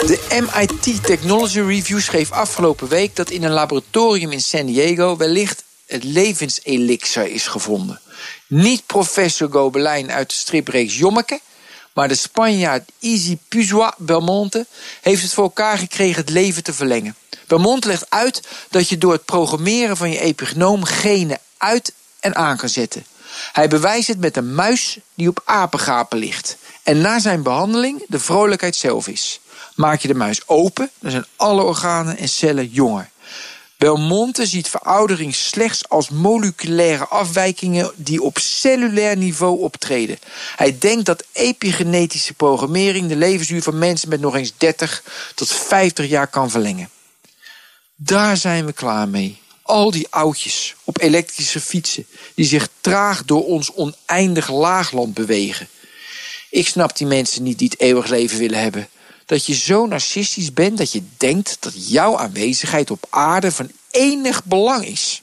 De MIT Technology Review schreef afgelopen week dat in een laboratorium in San Diego wellicht het levenselixer is gevonden. Niet professor Gobelijn uit de stripreeks Jommeke, maar de Spanjaard Easy Puzua Belmonte heeft het voor elkaar gekregen het leven te verlengen. Belmonte legt uit dat je door het programmeren van je epigenoom genen uit en aan kan zetten. Hij bewijst het met een muis die op apengapen ligt. En na zijn behandeling de vrolijkheid zelf is. Maak je de muis open, dan zijn alle organen en cellen jonger. Belmonte ziet veroudering slechts als moleculaire afwijkingen die op cellulair niveau optreden. Hij denkt dat epigenetische programmering de levensduur van mensen met nog eens 30 tot 50 jaar kan verlengen. Daar zijn we klaar mee. Al die oudjes op elektrische fietsen die zich traag door ons oneindig laagland bewegen. Ik snap die mensen niet die het eeuwig leven willen hebben dat je zo narcistisch bent dat je denkt dat jouw aanwezigheid op aarde van enig belang is.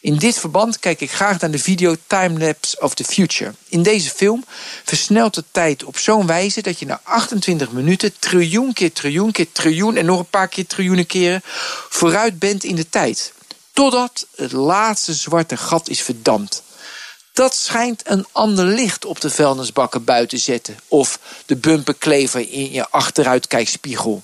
In dit verband kijk ik graag naar de video Timelapse of the Future. In deze film versnelt de tijd op zo'n wijze dat je na 28 minuten triljoen keer triljoen keer triljoen en nog een paar keer triljoenen keren vooruit bent in de tijd. Totdat het laatste zwarte gat is verdampt. Dat schijnt een ander licht op de vuilnisbakken buiten zetten. Of de bumperklever in je achteruitkijkspiegel.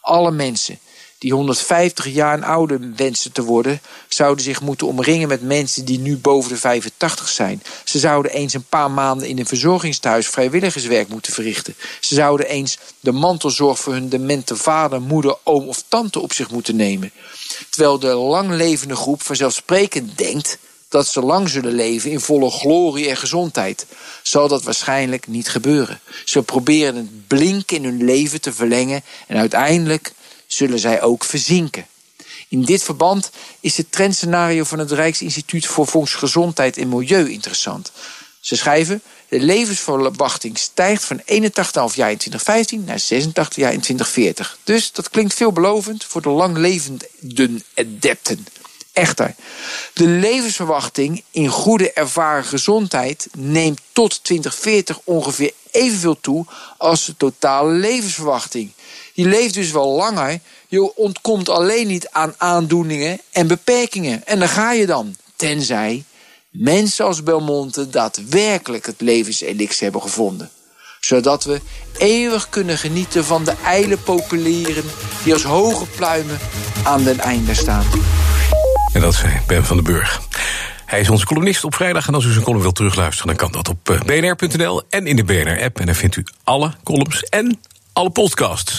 Alle mensen die 150 jaar ouder wensen te worden, zouden zich moeten omringen met mensen die nu boven de 85 zijn. Ze zouden eens een paar maanden in een verzorgingstehuis vrijwilligerswerk moeten verrichten. Ze zouden eens de mantelzorg voor hun demente vader, moeder, oom of tante op zich moeten nemen. Terwijl de langlevende groep vanzelfsprekend denkt dat ze lang zullen leven in volle glorie en gezondheid, zal dat waarschijnlijk niet gebeuren. Ze proberen het blink in hun leven te verlengen en uiteindelijk zullen zij ook verzinken. In dit verband is het trendscenario van het Rijksinstituut voor Volksgezondheid en Milieu interessant. Ze schrijven: de levensverwachting stijgt van 81,5 jaar in 2015 naar 86 jaar in 2040. Dus dat klinkt veelbelovend voor de langlevenden adepten. Echter, de levensverwachting in goede ervaren gezondheid neemt tot 2040 ongeveer evenveel toe als de totale levensverwachting. Je leeft dus wel langer, je ontkomt alleen niet aan aandoeningen en beperkingen. En daar ga je dan, tenzij mensen als Belmonte daadwerkelijk het levenselix hebben gevonden zodat we eeuwig kunnen genieten van de ijle populieren die als hoge pluimen aan den einde staan. En dat zei Ben van den Burg. Hij is onze columnist op vrijdag. En als u zijn column wilt terugluisteren, dan kan dat op eh, bnr.nl en in de BNR-app. En dan vindt u alle columns en alle podcasts.